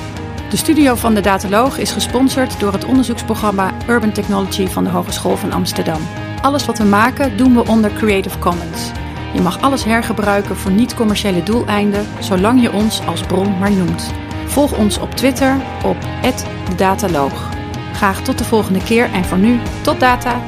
De studio van de Dataloog is gesponsord door het onderzoeksprogramma Urban Technology van de Hogeschool van Amsterdam. Alles wat we maken doen we onder Creative Commons. Je mag alles hergebruiken voor niet-commerciële doeleinden, zolang je ons als bron maar noemt. Volg ons op Twitter op @dedataloog. Graag tot de volgende keer en voor nu tot data.